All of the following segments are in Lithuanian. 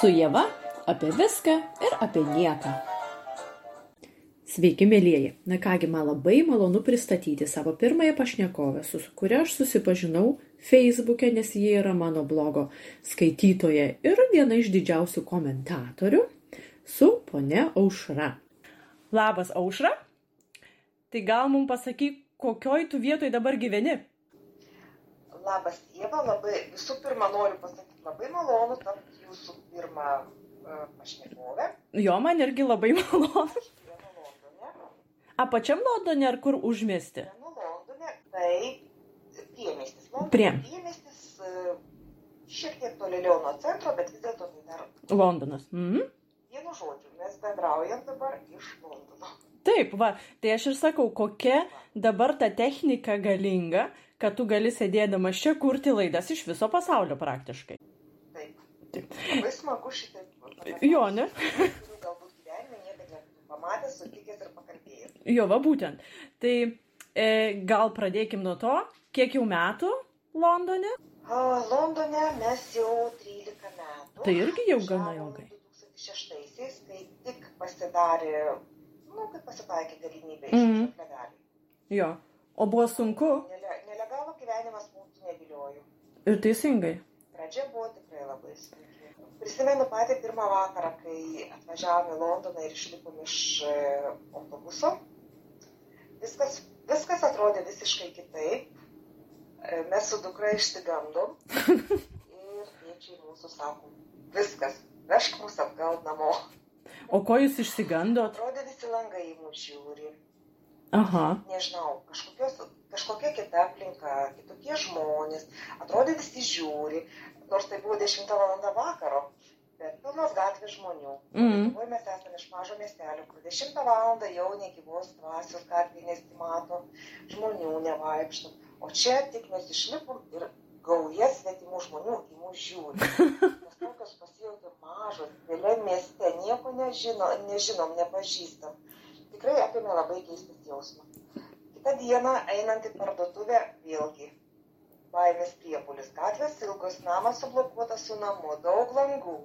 Su Jėva apie viską ir apie nieką. Sveiki, mėlyjeji. Na kągi, man labai malonu pristatyti savo pirmąją pašnekovę, su kuria aš susipažinau Facebook'e, nes ji yra mano blogo skaitytoja ir viena iš didžiausių komentatorių su ponia Aušra. Labas, Aušra. Tai gal mums pasakyk, kokioj tu vietoj dabar gyveni? Labas, Jėva, labai visų pirma noriu pasakyti, labai malonu tapti jūsų pirmą uh, pašnekovę. Jo, man irgi labai malonu. Londone. A pačiam Londone ar kur užmesti? Gyvenu Londone, tai priemestis. Londono Prie. Priemestis uh, šiek tiek tolėliau nuo centro, bet vis dėlto tai dar Londonas. Mhm. vienu žodžiu, mes bendraujam dabar iš Londono. Taip, va, tai aš ir sakau, kokia dabar ta technika galinga, kad tu gali sėdėdamas čia kurti laidas iš viso pasaulio praktiškai. Taip. Labai smagu šitaip. Jo, ne? Galbūt gyvenime niekada pamatęs, sutikęs ir pakalbėjęs. Jo, va būtent. Tai e, gal pradėkim nuo to, kiek jau metų Londone? A, Londone mes jau 13 metų. Tai irgi jau gana ilgai. 2006-aisiais, kai tik pasidarė, nu, kai pasitaikė galimybė Mhm. išvažiuoti legaliai. Jo. O buvo sunku Nele, nelegalų gyvenimas mūsų neviliojo. ir teisingai. Pradžia buvo tikrai labai sunki. Prisimenu patį pirmą vakarą, kai atvažiavome į Londoną ir išlipom iš e, autobuso. Viskas, viskas atrodė visiškai kitaip. E, Mes su dukra išsigandom. Ir tėčiai mūsų sako, viskas, vežk mus atgal namo. O ko jūs išsigandot? Atrodė visi langai į mus žiūri. Aha. Nežinau, kažkokios, kažkokia kita aplinka, kitokie žmonės. Atrodė visi žiūri, nors tai buvo 10 val. vakaro. Bet pilnos gatvės žmonių. Mhm. Lietuvoje mes esame iš mažo miestelio, kur 10 val. jau negyvos dvasios gatvėje nesimato, žmonių nevaikšto. O čia tik mes išlipom ir gauja svetimų žmonių į mus žiūri. Mes tokios pasijautėm mažos, vėliau mieste, nieko nežino, nežinom, nepažįstam. Tikrai apėmė labai keistas jausmas. Kita diena einant į parduotuvę vėlgi. Baimės priepulis. Gatvės ilgos, namas sublokuotas su namu, daug langų.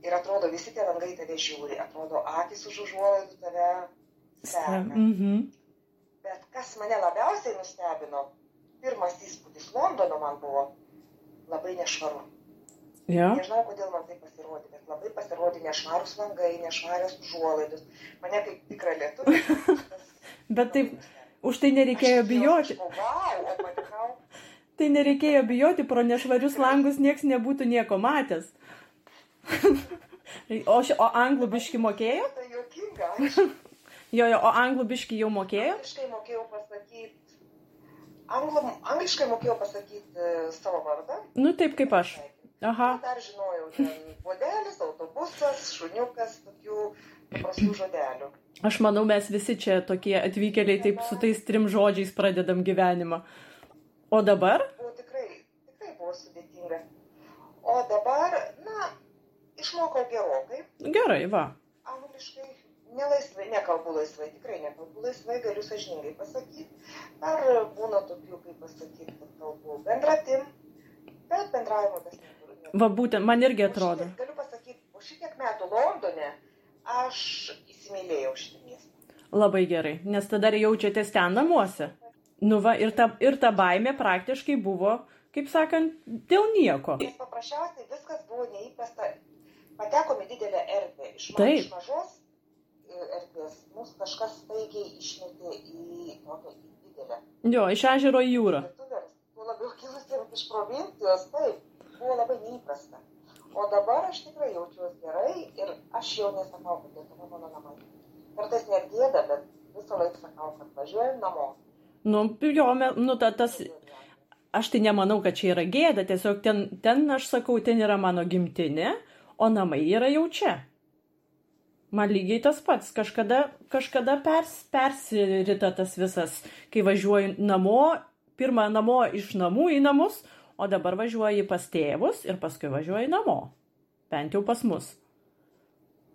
Ir atrodo, visi tie langai tave žiūri, atrodo, akis už užuolaidų tave seka. Mhm. Bet kas mane labiausiai nustebino, pirmas įspūdis Londono man buvo labai nešvaru. Jo. Nežinau, kodėl man tai pasirodė, bet labai pasirodė nešvarus langai, nešvarios užuolaidos. Mane kaip tikra lietuvė. Bet taip, už tai nereikėjo bijoti. Wow. Tai nereikėjo bijoti, pro nešvarius langus nieks nebūtų nieko matęs. o, ši, o anglų biški mokėjo? Tai juokinga. Aš Jo, jo, o anglų biški jau mokėjo? angliškai mokėjau pasakyti. Anglo, angliškai mokėjau pasakyti e, savo vardą. Nu taip kaip aš. Aha. Dar žinojau, ten bodelis, autobusas, šuniukas, tokių paprastų žodelių. Aš manau, mes visi čia tokie atvykėliai taip su tais trim žodžiais pradedam gyvenimą. O dabar? Buvo tikrai, tikrai buvo sudėtinga. O dabar, na, išmokau gerokai. Gerai, va. Angliškai nelaisvai, nekalbu laisvai, tikrai nekalbu laisvai, galiu sažiningai pasakyti. Ar būna tokių, kaip pasakyti, kad kalbu bendratim, bet bendravimo tas neturiu. Va būtent, man irgi atrodo. šitiek- Galiu pasakyti, po šitiek metų Londone aš įsimylėjau šitą miestą. Labai gerai, nes tada jaučiatės ten namuose. Nu va, ir ta, ir ta baimė praktiškai buvo, kaip sakant, dėl nieko. Nes paprasčiausiai viskas buvo neįprasta. Patekome didelę erdvę. Iš, ma iš mažos e, erdvės mus kažkas staigiai išmetė į tokią didelę. Jo, iš ežero į jūrą. Tuo labiau kilusiems iš provincijos, taip, buvo labai neįprasta. O dabar aš tikrai jaučiuosi gerai ir aš jau nesakau, kad Lietuva mano namai. Kartais net gėda, bet visą laiką sakau, kad važiuojam namo. Nu, jo, nu ta, tas, aš tai nemanau, kad čia yra gėda, tiesiog ten, ten, aš sakau, ten yra mano gimtinė, o namai yra jau čia. Man lygiai tas pats, kažkada, kažkada pers, persirita tas visas, kai važiuoju namo, pirmą namo iš namų į namus, o dabar važiuoji pas tėvus ir paskui važiuoji namo. Bent jau pas mus.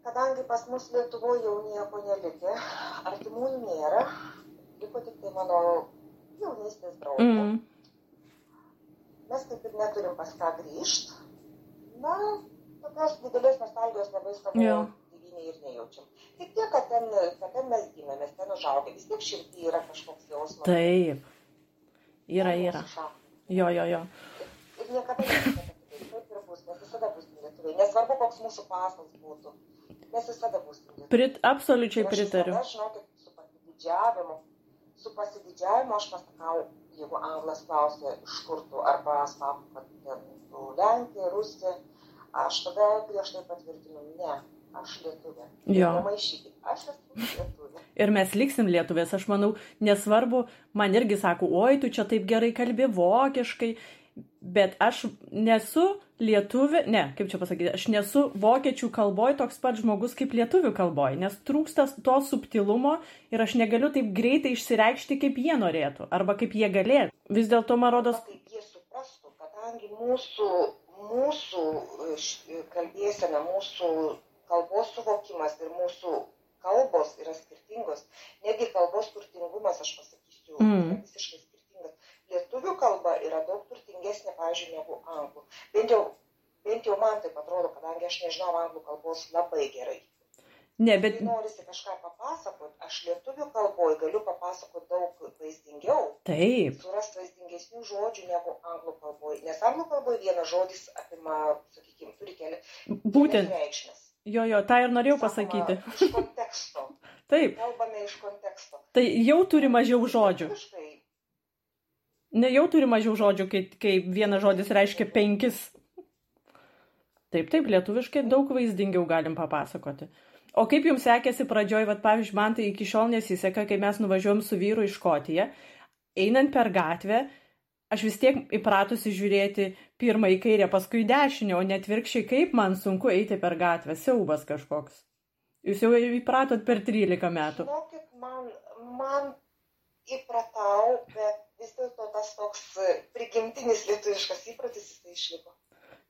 Kadangi pas mus Lietuvoje jau nieko nelikė, artimųjų nėra, liko tik tai mano jaunystės draugė. Mm. Mes kaip ir neturim pas ką grįžti. Na, tokios didelės nostalgijos labai savo Jo. tėvynėje ir nejaučiam. Tik tiek, kad ten, kad ten mes gimėmės, ten užaugę, vis tiek širdį yra kažkoks jausmas. Taip. Yra, yra. Jo, jo, jo. Ir niekada nesakė, kad taip ir bus, mes visada busim lietuviai. Nesvarbu, koks mūsų pasas būtų, mes visada busim lietuviai. Prit, absoliučiai Ir aš pritariu. visada, žinokit, su pasididžiavimu, su pasididžiavimu aš pasakau, jeigu anglas klausia, iš kur tu, arba sako, kad tu Lenkija, Rusija, aš tada griežtai patvirtinu, ne, aš lietuvė. Jo. Nemaišykit, aš esu lietuvė. Ir mes liksim lietuvės, aš manau, nesvarbu, man irgi sako, oi, tu čia taip gerai kalbi vokiškai, bet aš nesu lietuvė, ne, kaip čia pasakyti, aš nesu vokiečių kalboj toks pat žmogus kaip lietuvių kalboj, nes trūksta to subtilumo ir aš negaliu taip greitai išsireikšti, kaip jie norėtų, arba kaip jie galėtų. Vis dėlto, man rodos, Kaip jie suprastų, kadangi mūsų, mūsų e, š- kalbėsena, mūsų kalbos suvokimas ir mūsų kalbos yra skirtingos. Negi kalbos turtingumas, aš pasakysiu, Mm. visiškai skirtingas. Lietuvių kalba yra daug turtingesnė, pavyzdžiui, negu anglų. Bent jau, bent jau man taip atrodo, kadangi aš nežinau anglų kalbos labai gerai. ne, bet Kai norisi kažką papasakot, aš lietuvių kalboje galiu papasakot daug vaizdingiau taip, surast vaizdingesnių žodžių negu anglų kalboje. Nes anglų kalboje vienas žodis apima, sakykime, turi keli būtent, kelias reikšmes. jo, jo, tą ir norėjau Sakoma, pasakyti. Iš konteksto. Taip, Kalbame iš konteksto. tai jau turi mažiau žodžių. Lietuviškai Ne, jau turi mažiau žodžių, kai, kai vienas žodis reiškia penkis. Taip, taip, lietuviškai daug vaizdingiau galim papasakoti. O kaip jums sekėsi pradžioj, vad pavyzdžiui, man tai iki šiol nesiseka, kai mes nuvažiuojam su vyru į Škotiją, einant per gatvę, aš vis tiek įpratusi žiūrėti pirmą į kairę, paskui į dešinę, o net virkščiai, kaip man sunku eiti per gatvę, siaubas kažkoks. Jūs jau įpratot per 13 metų. Žinokit, man, man įpratau, bet vis dėlto tas toks e, prigimtinis lietuviškas įprotis jis tai išliko.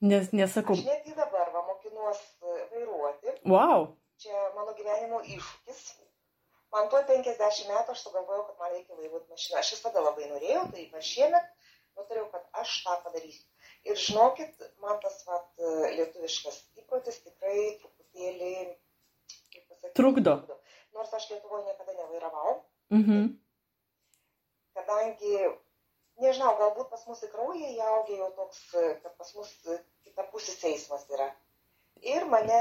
Nes nesakau, Aš netgi dabar va, mokinuos e, vairuoti. wow, Čia mano gyvenimo iššūkis. Man tuo 50 metų aš sugalvojau, kad man reikia vairuoti mašiną. Aš visada labai norėjau, tai va šiemet nutariau, kad aš tą padarysiu. Ir žinokit, man tas vat, e, lietuviškas įprotis tikrai truputėlį, pasakyti, Trukdo. Nors aš Lietuvoje niekada nevairavau, mhm. Kadangi, nežinau, galbūt pas mus į kraują įaugė jau toks, kad pas mus e, kitapusis eismas yra. Ir mane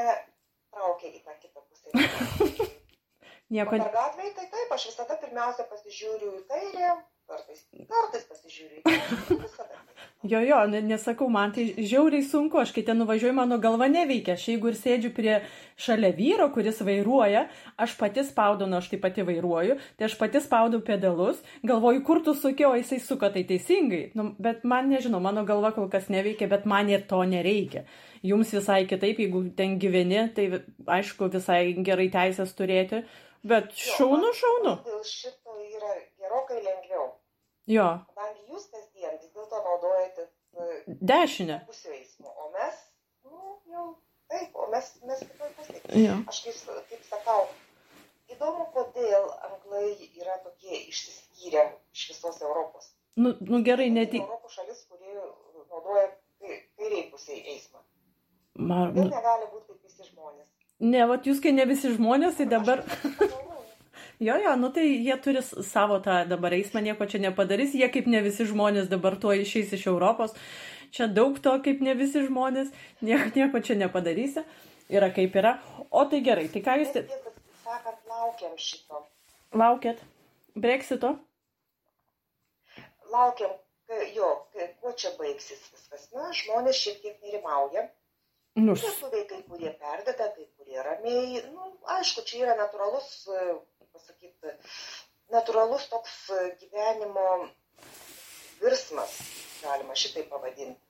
traukė į tą kitą pusę. nieko. Per gatvę, tai taip, aš visada pirmiausia pasižiūriu į kairę, kartais, kartais pasižiūriu. Visada. Jo, jo, ne- nesakau, man tai žiauriai sunku, aš kai ten nuvažiuoju, mano galva neveikia. Aš jeigu ir sėdžiu prie šalia vyro, kuris vairuoja, aš pati spaudau, nu aš tai pati vairuoju, tai aš pati spaudau pedalus, galvoju, kur tu sukiau, o jisai suka tai teisingai. Nu, bet man nežinau, mano galva kol kas neveikia, bet man ir to nereikia. Jums visai kitaip, jeigu ten gyveni, tai aišku, visai gerai teisės turėti, bet šaunu, šaunu. Dėl šito yra gerokai lengviau, Jo, kadangi jūs kasdien vis dėlto naudojate dešinę. pusę eismo, o mes, nu, jau taip, o mes, mes kitoj pusėje. Jo. Aš kaip, kaip sakau, įdomu, kodėl anglai yra tokie išsiskyrę iš visos Europos. Nu, nu gerai, net į... Europos šalis, kurie naudoja kai- kairiai pusiai eismą. Man, Ir negali būti kaip visi žmonės. ne, vat jūs, kai ne visi žmonės, tai dabar... Aš Jo, jo, nu tai jie turi savo tą dabar eismą, nieko čia nepadarys, jie kaip ne visi žmonės dabar tuo išeis iš Europos. Čia daug to kaip ne visi žmonės, nieko, nieko čia nepadarysi. Yra kaip yra. O tai gerai, tai ką jūs sakant, laukiam šito. laukiat? Brexito? Laukiam, jo, kuo čia baigsis viskas. Na, žmonės šiek tiek nerimauja. Nu, Lietuviai kai kurie perdeda, kai kurie ramiai. Nu, aišku, čia yra natūralus, pasakyti, natūralus toks gyvenimo virsmas, galima šitai pavadinti.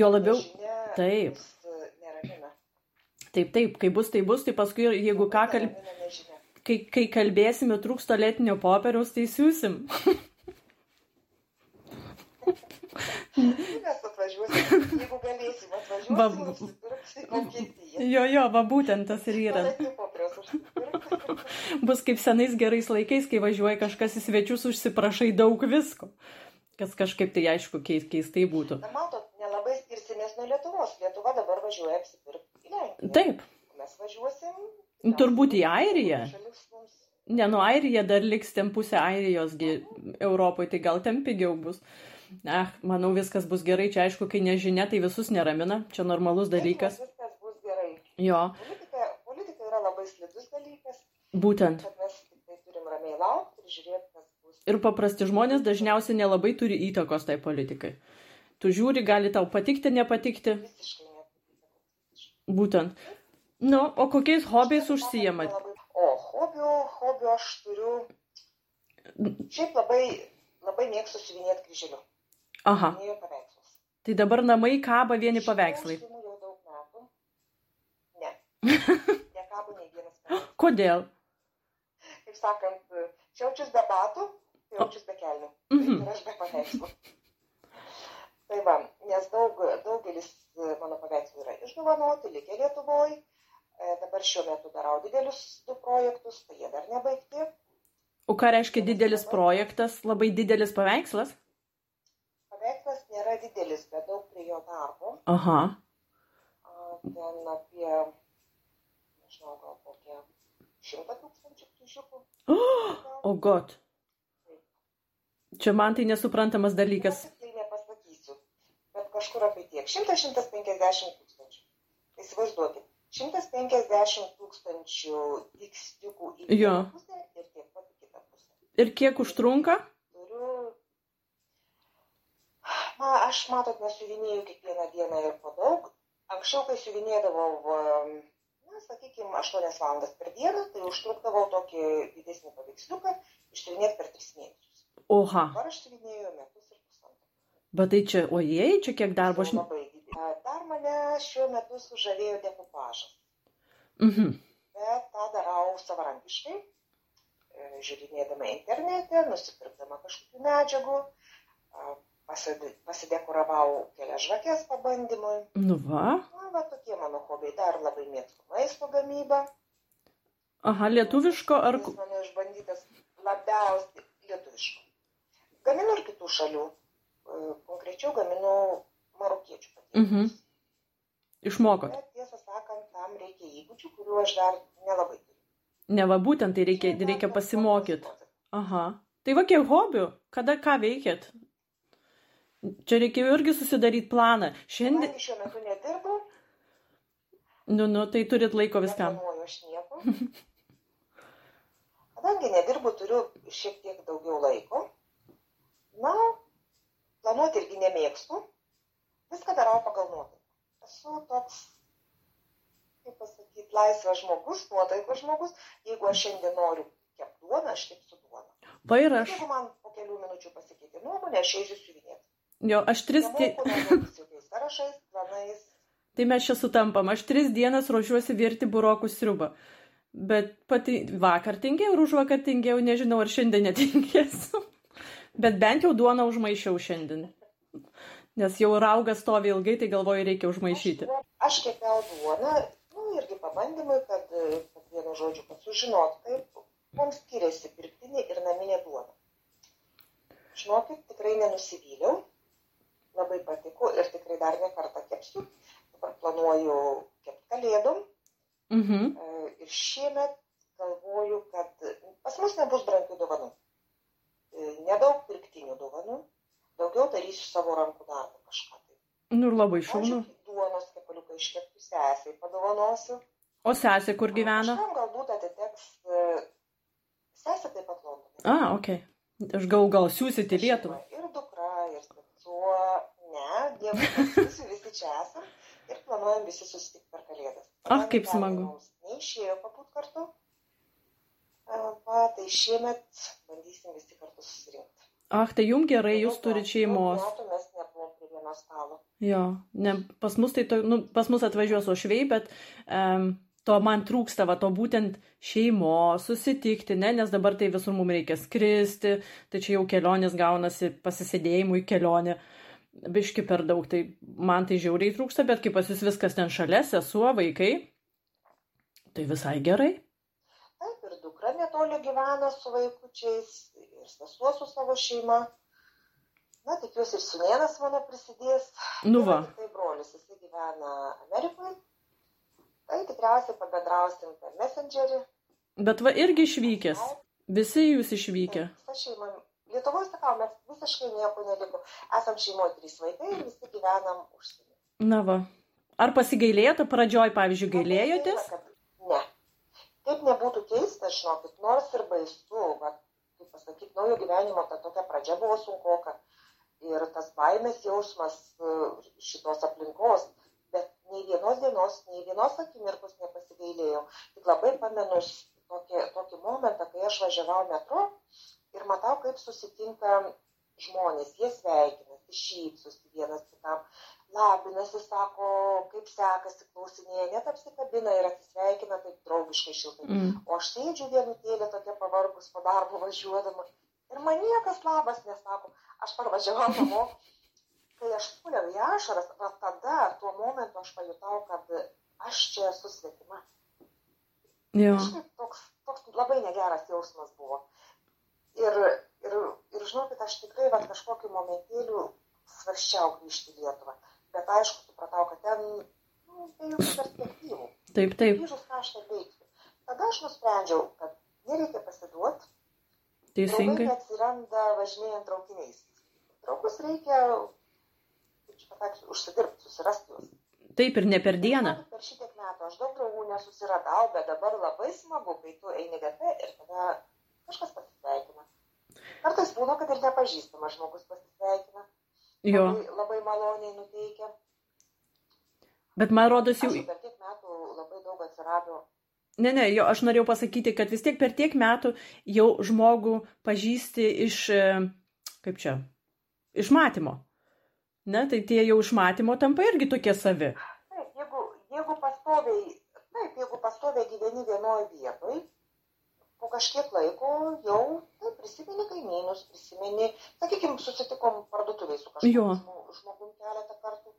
jo labiau. Žinia, taip. e, neramina. Taip, taip, kai bus, tai bus, tai paskui, jeigu ką, kalb... Neramina nežinia. kai, kai kalbėsime trūksto lėtinio popieriaus, tai siūsim. Mes atvažiuosim, jeigu galėsim, atvažiuosim, Va-. Jo, jo, va būtent tas ir yra. Bus kaip senais gerais laikais, kai važiuoja kažkas į svečius, užsiprašai daug visko. Kas kažkaip tai aišku keis, keistai būtų. Na, matot, nelabai skirsimės nuo Lietuvos. Lietuva dabar važiuoja apsipirkti į Lenkiją. Taip. Mes važiuosim. Turbūt į Airiją. Ne, nu Airija dar liks ten pusę Airijos Europoje, tai gal ten pigiau bus. Ach, manau, viskas bus gerai. Čia aišku, kai nežinia, tai visus neramina. Čia normalus dalykas. Viskas bus gerai. Jo, Politika, politika yra labai slidus dalykas, būtent. mes tai turim ramiai laukti ir žiūrėti, kas bus. Ir paprasti žmonės dažniausiai nelabai turi įtakos tai politikai. Tu žiūri, gali tau patikti, nepatikti. Visiškai nepatinka. Būtent. Nu, o kokiais hobiais užsijamat? O, hobių, hobių aš turiu. Šiaip labai, labai mėgstu siuvinėti kryželiu. Aha, tai dabar namai kaba vieni paveikslai. Aš jau daug metų. Ne. Nekabo nei vienas. Kodėl? Kaip sakant, čiaučius be batų, jaučius be kelnių. Mhm. Ir aš be paveikslų. Tai va, nes daug, daugelis mano paveikslų yra išdovanoti, likę Lietuvoje. Dabar šiuo metu darau didelius du projektus, tai jie dar nebaigti. O ką reiškia didelis projektas, labai didelis paveikslas? Paveikslas nėra didelis, bet daug prie jo darbo. Aha. Ten apie, nežinau, gal kokie šimtą tūkstančių. O god. Čia man tai nesuprantamas dalykas. Tai nepasakysiu, bet kažkur apie tiek. 100-150 tūkstančių. Įsivaizduokit, 150 tūkstančių tiksliukų į Jo. pusę ir tiek pat į kitą pusę. Ir kiek užtrunka? Turiu. Na, aš matot, nesuvinėjau kiekvieną dieną ir po daug. Anksčiau, kai suvinėdavau, na, sakykime, 8 valandas per dieną, tai užtrukdavau tokį didesnį paveiksliuką išsiuvinėti per 3 mėnesius. Oha. Dabar aš suvinėjau metus ir pusantrą. Bet tai čia, ojei, čia kiek darbo aš... Labai didelį. Dar mane šiuo metu sužavėjo dekupažas. Mhm. Bet tą darau savarankiškai, e, žiūrinėdama internete, nusipirkdama kažkokių medžiagų, pasidekoravau kelias žvakės pabandymui. Nu va. Na, va tokie mano hobiai. Dar labai mėgstu maisto gamybą. Aha, lietuviško ar... Jis mano išbandytas labiausiai lietuviško. Gaminu ir kitų šalių. E, Konkrečiau gaminu marokiečių patiekalus. Mhm. Išmokot. Bet tiesą sakant, tam reikia įgūdžių, kuriuų aš dar nelabai turiu. Ne va būtent tai reikia, reikia pasimokyti. Aha. Tai va kiek hobių, kada ką veikėt? Čia reikėjo irgi susidaryti planą. Šiandien, šiuo metu nedirbu, nu, nu, tai turit laiko viskam. neplanuoju aš nieko. Kadangi nedirbu, turiu šiek tiek daugiau laiko. Na, planuoti irgi nemėgstu. Viską darau pagal nuotaiką. Esu toks, kaip pasakyti, laisvas žmogus, nuotaikos žmogus. Jeigu aš šiandien noriu kepti duoną, aš kepsiu duoną. Va ir aš. Jeigu man po kelių minučių pasikeitė nuomonė, aš eisiu siuvinėti. Jo, aš tris... Jokiais sąrašais, planais. Tai mes čia sutampam. Aš tris dienas ruošiuosi virti burokų sriubą. Bet pati vakar tingėjau ir už vakar tingėjau, nežinau, ar šiandien netingėsiu. Bet bent jau duoną užmaišiau šiandien. Nes jau raugas stovi ilgai, tai galvoju, reikia užmaišyti. Aš, aš kepiau duoną, nu, irgi pabandymui, kad, kad vienu žodžiu, kad sužinot, kaip mums skiriasi pirktinė ir naminė duona. Žinokit, tikrai nenusivyliau, labai patiko ir tikrai dar ne kartą kepsiu. Dabar planuoju kepti kalėdom Mhm. e, ir šiemet galvoju, kad pas mus nebus brangių dovanų. E, Nedaug pirktinių dovanų, daugiau darysiu savo rankų darbą kažką. Tai. Nu ir labai šaunu. Duonos kepaliuką iškepti sesiai padovanosiu. O sesė kur gyvena? Kažkam galbūt atiteks e, sesė taip pat Londone. A, ok. Aš gal, gal siūsit į Lietuvą. Ir dukra, ir sesuo. Ne, dievui pasiūsiu, visi čia esam. Ir planuojam visi susitikti per Ah, kaip smagu. Neišėjo pabūt kartu. E, Va, tai šiemet bandysim visi kartu susirinkti. Ach, tai jum gerai, jūs Daug turit metų- šeimos. metų Mes nebuvom prie vieno stalo. Jo, ne, pas mus tai, to, nu, pas mus atvažiuos ošvei, bet um, to man trūksta, va, to būtent šeimos, susitikti, ne, nes dabar tai visur mums reikia skristi, tai čia jau kelionės gaunasi pasisėdėjimui kelionė. Biški per daug, tai man tai žiauriai trūksta, bet kai pas jūs viskas ten šalia, sesuo, vaikai, tai visai gerai. Taip, ir dukra netoli gyvena su vaikučiais, ir sesuo su savo šeima. Na, tikiuosi, ir sunėnas mano prisidės. Nu va. Tai brolis, jisai gyvena Amerikoje. tikriausiai pabendrausim per Messengerį. Bet va irgi išvykęs. Visi jūs išvykę. Visa šeima. Lietuvoje, sakau, mes visiškai nieko neliko. Esam šeimoje trys vaikai ir visi gyvenam užsienį. Na va. Ar pasigailėjote pradžioj, pavyzdžiui, gailėjotės? Ne. Kaip nebūtų keista, žinokit, nors ir baisu, va, kaip pasakyti, naujo gyvenimo ta tokia pradžia buvo sunkoka. Ir tas baimės jausmas e, šitos aplinkos, bet nei vienos dienos, nei vienos akimirkos nepasigailėjau. Tik labai pamenu tokį, tokį momentą, kai aš važiavau metro ir matau, kaip susitinka žmonės, jie sveikinasi, šypsosi vienas kitam, labinasi, sako, kaip sekasi, klausinėja, net apsikabina ir atsisveikina taip draugiškai šiltai. Mm. O aš sėdžiu vienutėlė tokia pavargus po darbo važiuodama ir man niekas labas nesako. Aš parvažiavau namo, kai aš puliau į ašaras, va tada, tuo momentu aš pajutau, kad aš čia esu svetima. Kažkaip toks, toks labai negeras jausmas buvo. Ir, ir, ir žinokit, aš tikrai va, kažkokiu momentėliu svarščiau grįžti į Lietuvą. Bet aišku, supratau, kad ten nu, be jokių perspektyvų. Taip, taip. Grįžus ką aš ten veiksiu. Tada aš nusprendžiau, kad nereikia pasiduoti. Teisingai. Draugai atsiranda važinėjant traukiniais. Draugus reikia, kaip čia pasakysiu, užsidirbti, susirasti juos. Taip ir ne per dieną. Per šitiek metų aš daug draugų nesusiradau, bet dabar labai smagu, kai tu eini gatve ir tada kažkas pasisveikina. Kartais būna, kad ir nepažįstamas žmogus pasisveikina. Jo. Labai, labai maloniai nuteikia. Bet man rodos jau... Aš per tiek metų labai daug atsirado. Ne, ne, jo, aš norėjau pasakyti, kad vis tiek per tiek metų jau žmogų pažįsti iš, e, kaip čia, iš matymo. Ne, tai tie jau iš matymo tampa irgi tokie savi. Taip, jeigu, jeigu pastoviai, taip, jeigu pastoviai gyveni vienoje vietoje, po kažkiek laiko jau taip, prisimeni kaimynus, prisimeni, sakykime, susitikom parduotuviai su kažkokiu žmogum keletą kartų.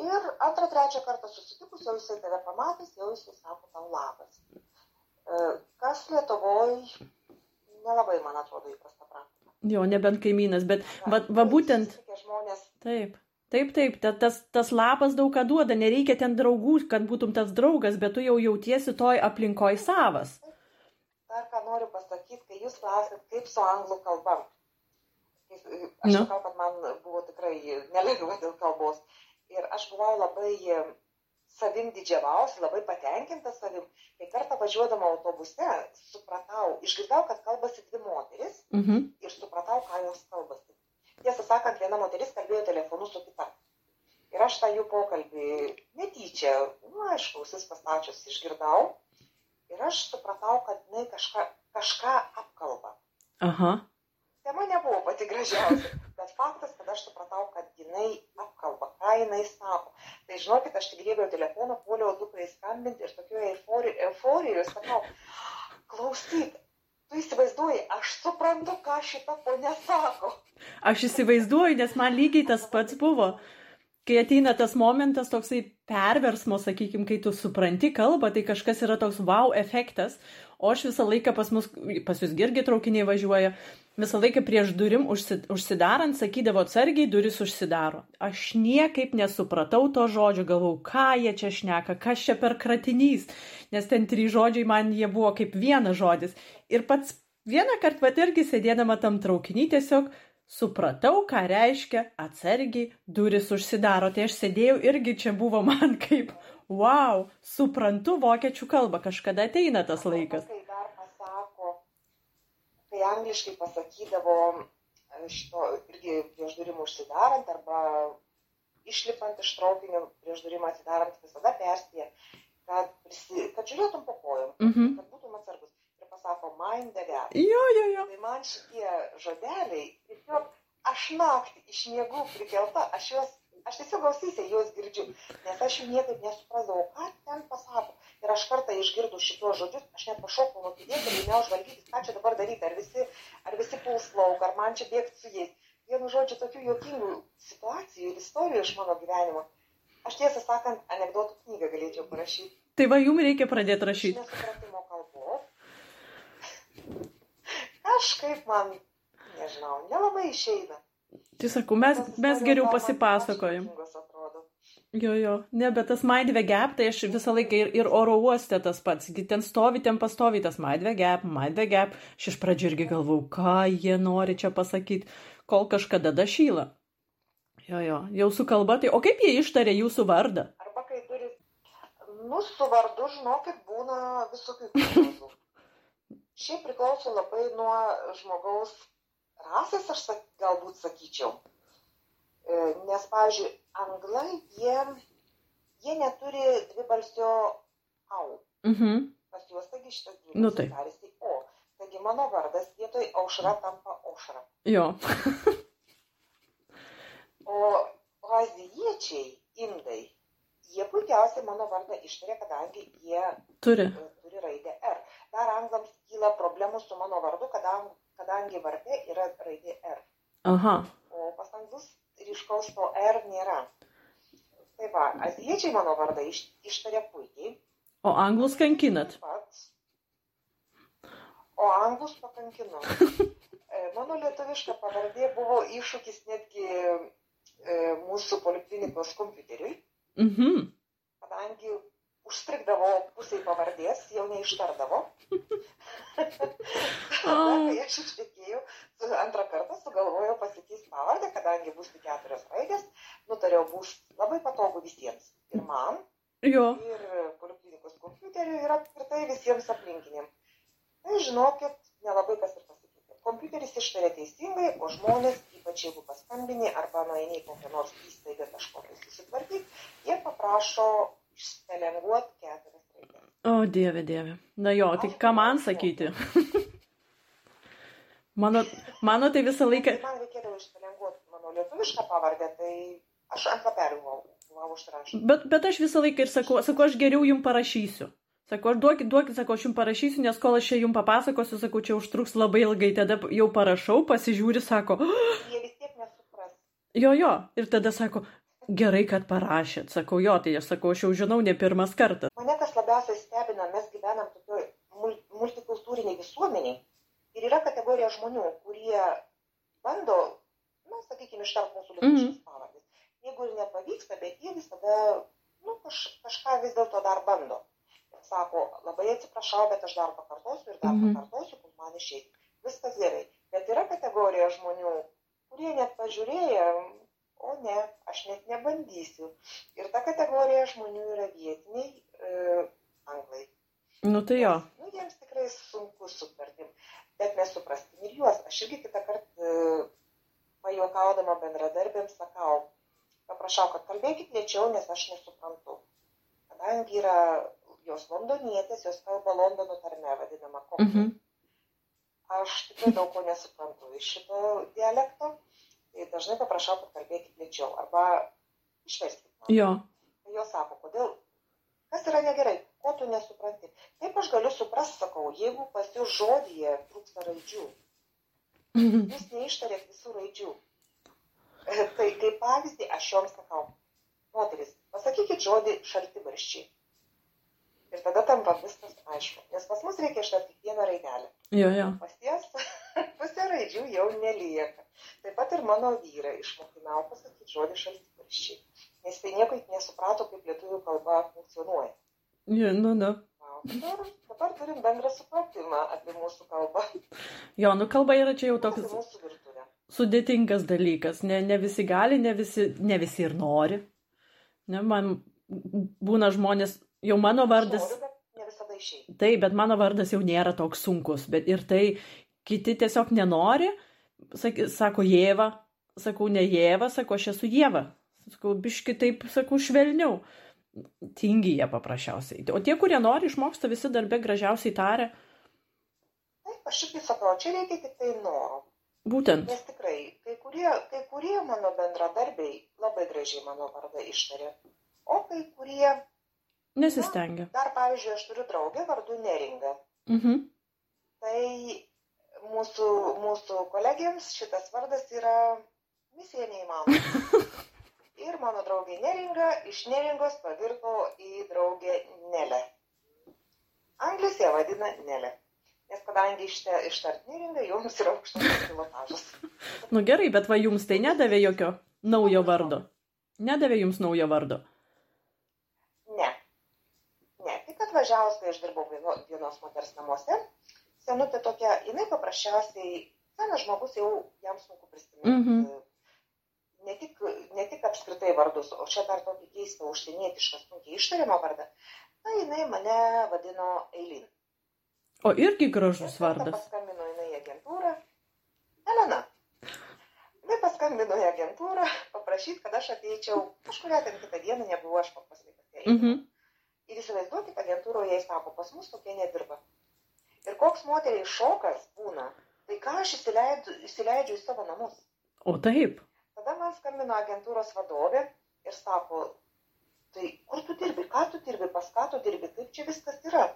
Ir antrą, trečią kartą susitikus, jau jisai tave pamatys, jau jisai sako tau labas. E, Kas Lietuvoje nelabai, man atrodo, įprasta praktika. Jo, nebent kaimynas, bet va, va būtent, Žmonės, taip. Taip, taip, ta, tas, tas lapas daug ką duoda, nereikia ten draugų, kad būtum tas draugas, bet tu jau jautiesi toj aplinkoj savas. Dar ką noriu pasakyti, kai jūs klausėt, kaip su anglų kalba. Aš Nu. žinau, kad man buvo tikrai nelengva dėl kalbos. Ir aš buvau labai e, savim didžiavausi, labai patenkinta savim. Kai kartą važiuodama autobuse, supratau, išgirdau, kad kalbasi dvi moteris Mhm. ir supratau, ką jos kalbasi. Tiesą sakant, viena moteris kalbėjo telefonu su kita. Ir aš tą jų pokalbį netyčia, nu, aišku, ausis pastačius išgirdau. Ir aš supratau, kad jinai kažką, kažką apkalba. Aha. Tema nebuvo pati gražiausia, bet faktas, kad aš supratau, kad jinai apkalba, ką jinai sako. Tai žinokit, aš tik grėbiau telefoną, puoliau dukrai skambinti ir tokioje eufori- euforijoje sakau, klausyk, tu įsivaizduoji, aš suprantu, ką šita ponė sako. Aš įsivaizduoju, nes man lygiai tas pats buvo. Kai ateina tas momentas toksai perversmo, sakykime, kai tu supranti kalbą, tai kažkas yra toks wow efektas, o aš visą laiką pas mus, pas jūs irgi traukiniai važiuoja, visą laiką prieš durim užsi- užsidarant sakydavo atsargiai, duris užsidaro. Aš niekaip nesupratau to žodžio, galvau, ką jie čia šneka, kas čia per kratinys, nes ten trys žodžiai man jie buvo kaip vienas žodis. Ir pats vieną kartą pat irgi sėdėdama tam traukinį tiesiog supratau, ką reiškia atsargiai duris užsidaro. Tai aš sėdėjau irgi čia buvo man kaip, wow, suprantu vokiečių kalbą, kažkada ateina tas laikas. Kai dar pasako, kai angliškai pasakydavo e, šito irgi prieš durim užsidarant arba išlipant iš traukinio prieš durim atsidarant visada perspėja, kad, prisi, kad žiūrėtum po kojom, Mhm. kad būtum atsargus. Ir pasako, mind the gap. Jo, jo, jo. Tai man šitie žodeliai, tiesiog aš naktį iš miegų prikelta, aš juos, aš tiesiog ausysiai juos girdžiu, nes aš jų niekaip nesuprasdavau, ką ten pasako. Ir aš kartą išgirdau šitos žodžius, aš net pašokau nuo kėdės ir ėmiau žvalgytis, ką čia dabar daryti, ar visi, ar visi puls lauk, ar man čia bėgti su jais. Vienu žodžiu, tokių juokingų situacijų ir istorijų iš mano gyvenimo. Aš tiesą sakant, anegdotų knygą galėčiau parašyti. Tai va, jums reikia pradėti rašyti. nesupratimo kalbos. Kažkaip man, nežinau, nelabai išeina. Tai sakau, mes, mes geriau atrodo. Jo, jo, ne, bet tas maidve gap, tai aš visą laiką ir, ir oro uoste tas pats, ten stovi, ten pastovi tas maidve gap, maidve gap. Aš iš pradžių irgi galvau, ką jie nori čia pasakyti, kol kažkada dašyla. Jo, jo, jau su kalba, tai o kaip jie ištarė jūsų vardą? Arba kai turi, nu, su vardu, žinokit, būna visokių. Šiaip priklauso labai nuo žmogaus rasės, aš sak, galbūt sakyčiau. E, Nes, pavyzdžiui, anglai, jie, jie neturi dvibalsio au. Mhm. Pas juos, taigi šitas Nu, dvibalsis taip. tarėsi o. Taigi mano vardas vietoj aušra tampa aušra. Jo. O, o azijiečiai, indai, jie puikiausiai mano vardą ištarė, kadangi jie Turi. turi raidę R. Dar anglams kyla problemų su mano vardu, kadangi, kadangi varde yra raidė R. Aha. O pas anglus ryškaus to R nėra. Tai va, azijiečiai mano vardą iš, ištarė puikiai. O anglus kankinat. Taip pat. O anglus pakankino. E, Mano lietuviška pavardė buvo iššūkis netgi e, mūsų poliklinikos kompiuteriui, Mhm. kadangi užstrigdavo pusiai pavardės, jau neištardavo. Tada, kai aš ištekėjau, su- antrą kartą sugalvojau pasikeisti pavardę, kadangi bus tik keturios raidės, nutariau, bus labai patogu visiems. Ir man, Jo. ir poliklinikos kompiuteriui, ir apskritai visiems aplinkiniam. Tai žinokit, nelabai kas ir pasikeitė. Kompiuteris ištarė teisingai, o žmonės, ypač jeigu paskambini arba nueini į kokią nors įstaigą kažkokią susitvarkyti, jie paprašo išstelenguoti keturias raidės. O, dieve, dieve. Na jo, tai ką man sakyti? Mano, mano tai visą laiką. Kai man reikėdavo išstelenguoti mano lietuvišką pavardę, tai aš ant papelių buvau, užrašęs. Bet, bet aš visą laiką ir sakau, sakau, aš geriau jums parašysiu. Sakau, aš duokit, duokit, sakau, aš jums parašysiu, nes kol aš čia jums papasakosiu, sakau, čia užtruks labai ilgai, tada jau parašau, pasižiūri, sako, Jie vis tiek nesupras. jo, jo, ir tada sako, gerai, kad parašėt. Sakau, jo, tai aš sakau, aš jau žinau ne pirmas kartas. Mane kas labiausiai stebina, mes gyvenam tokioj mul- multikultūriniai visuomeniai ir yra kategorija žmonių, kurie bando, na, sakykime, ištart mūsų lietuviškas Mhm. pavardės. Jeigu ir nepavyksta, bet jie visada, nu, kaž, kažką vis dėlto dar bando. Sako, labai atsiprašau, bet aš dar pakartosiu ir dar Mhm. pakartosiu, kol man išeis. Viskas gerai. Bet yra kategorija žmonių, kurie net pažiūrėję, o ne, aš net nebandysiu. Ir ta kategorija žmonių yra vietiniai e, anglai. Nu tai jo. Nu, jiems tikrai sunku sutartim, bet mes suprastim ir juos. Aš irgi kitą kartą e, pajuokaudama bendradarbėms sakau, paprašau, kad kalbėkit lėčiau, nes aš nesuprantu. Kadangi yra jos londonietės, jos kalba Londono tarme vadinama kokį. Mhm. Aš tikrai daug ko nesuprantu iš šito dialekto, tai dažnai paprašau, kad kalbėkit lėčiau arba išverskit man. Jo. Tai jos sako, kodėl, kas yra negerai, ko tu nesupranti. Taip aš galiu suprasti, sakau, jeigu pas jūs žodyje trūksta raidžių, jūs neištarėt visų raidžių. Tai kaip pavyzdį aš joms sakau, moteris, pasakykit žodį šaltibarščiai. Ir tada tampa viskas aišku, nes pas mus reikia ištarti kiekvieną raidelę. Jo, jo. Pas jas pusė raidžių jau nelieka. Taip pat ir mano vyrą išmokinau pasakyti žodį šaltibarščiai. Nes tai nieko nesuprato, kaip lietuvių kalba funkcionuoja. Jo, nu, nu. Dabar, dabar turim bendrą supratimą apie mūsų kalbą, Jo, nu kalba yra čia jau toks mūsų virtuvę. sudėtingas dalykas. Ne, ne visi gali, ne visi, ne visi ir nori. Ne, man būna žmonės, jau mano vardas. Noriu. Taip, bet mano vardas jau nėra toks sunkus, bet ir tai kiti tiesiog nenori, sak, sako Jėva, sakau ne Jėva, sako aš esu Jėva, sakau biški taip, sakau švelniau, tingi jie paprasčiausiai. O tie, kurie nori, išmoksta visi darbė gražiausiai tarę, Taip, aš irgi sakau, čia reikia tik tai noro. būtent. Nes tikrai, kai kurie, kai kurie mano bendradarbiai labai gražiai mano vardą ištarė. O kai kurie, Nesistengia. dar pavyzdžiui, aš turiu draugę vardu Neringa. Mhm. Tai mūsų, mūsų kolegiams šitas vardas yra misija neįmanoma. Ir mano draugė Neringa iš Neringos pavirto į draugę Nelę. Anglis ją vadina Nelė. Nes kadangi ištart Neringa, joms yra aukštas pilotažas. Nu gerai, bet va jums tai nedavė jokio naujo vardo. Nedavė jums naujo vardo. Atvažiavus, kai aš dirbau vieno- vienos moters namuose, senutė tokia, jinai paprasčiausiai, senas žmogus jau jam sunku prisiminti. Mhm. Ne tik, ne tik apskritai vardus, o čia dar tokį keistą užsienietišką, sunkiai ištariamą vardą. Na, jinai mane vadino Eilin. O irgi gražus Ir vardas. Paskambino jinai į agentūrą. Elena. Jinai paskambino į agentūrą, paprašyti, kad aš ateičiau kažkuria ten kitą dieną, nebuvau aš paprastai pas ją. Mhm. Ir įsivaizduokit, agentūroje jai sako, pas mus tokie nedirba. Ir koks moteriai šokas būna, tai ką aš įsileidžiu, įsileidžiu į savo namus. O taip. Tada man skambino agentūros vadovė ir sako, tai kur tu dirbi, ką tu dirbi, pas ką tu dirbi, kaip čia viskas yra.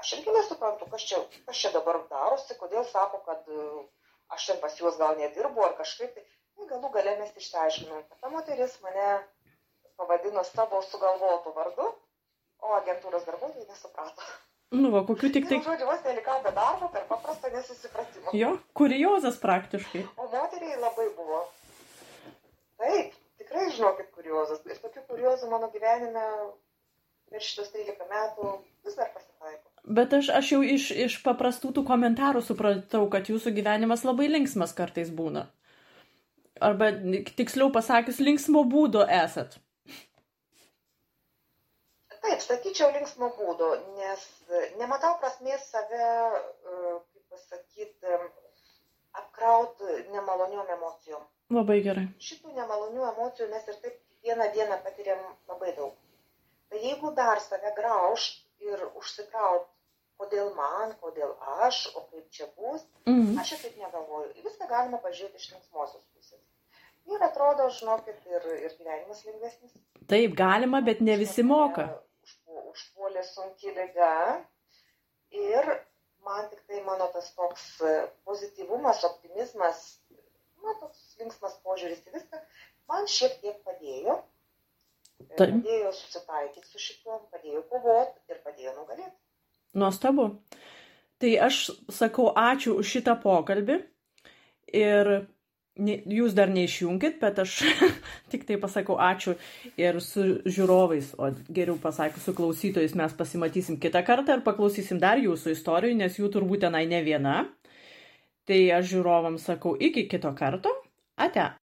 Aš irgi nesuprantu, kas čia, kas čia dabar darosi, kodėl sako, kad e, aš ten pas juos gal nedirbu ar kažkaip. Tai, tai galų gale mes išsiaiškinom, kad ta moteris mane pavadino savo sugalvotų vardu, o agentūros darbuotojai nesuprato. Nu, va, kokių tik Tai, tai. žodžiu, vos nelikau be darbo per paprastą nesusipratimą. Jo, kuriozas praktiškai. O moteriai labai buvo. Taip, tikrai žinokit kuriozas. Ir tokių kuriozų mano gyvenime per šitos 13 metų vis dar pasitaiko. Bet aš, aš jau iš, iš paprastų tų komentarų supratau, kad jūsų gyvenimas labai linksmas kartais būna. Arba tiksliau pasakius, linksmo būdo esat. Taip, sakyčiau linksmo būdo, nes e, nematau prasmės save, e, kaip pasakyti, apkrauti nemaloniom emocijom. Labai gerai. Šitų nemalonių emocijų mes ir taip kiekvieną dieną patiriam labai daug. Tai jeigu dar save grauž ir užsikraut, kodėl man, kodėl aš, o kaip čia bus, Mhm. aš ir taip negalvoju. Viską galima pažiūrėti iš linksmosios pusės. Ir atrodo, žinokit, ir, ir gyvenimas lengvesnis. Taip, galima, bet ne visi moka. Užpu- Užpuolė sunki lyga. Ir man tik tai mano tas toks e, pozityvumas, optimizmas, na, toks linksmas požiūris į viską, man šiek tiek padėjo. E, Taip. Padėjo susitaikyti su šituo, padėjo kovoti ir padėjo nugalėti. Nuostabu. Tai aš sakau ačiū už šitą pokalbį ir jūs dar neišjungit, bet aš tik tai pasakau ačiū ir su žiūrovais, o geriau pasakius su klausytojais mes pasimatysim kitą kartą ir paklausysim dar jūsų istorijų, nes jų turbūt tenai ne viena. Tai aš žiūrovams sakau iki kito karto. Ate.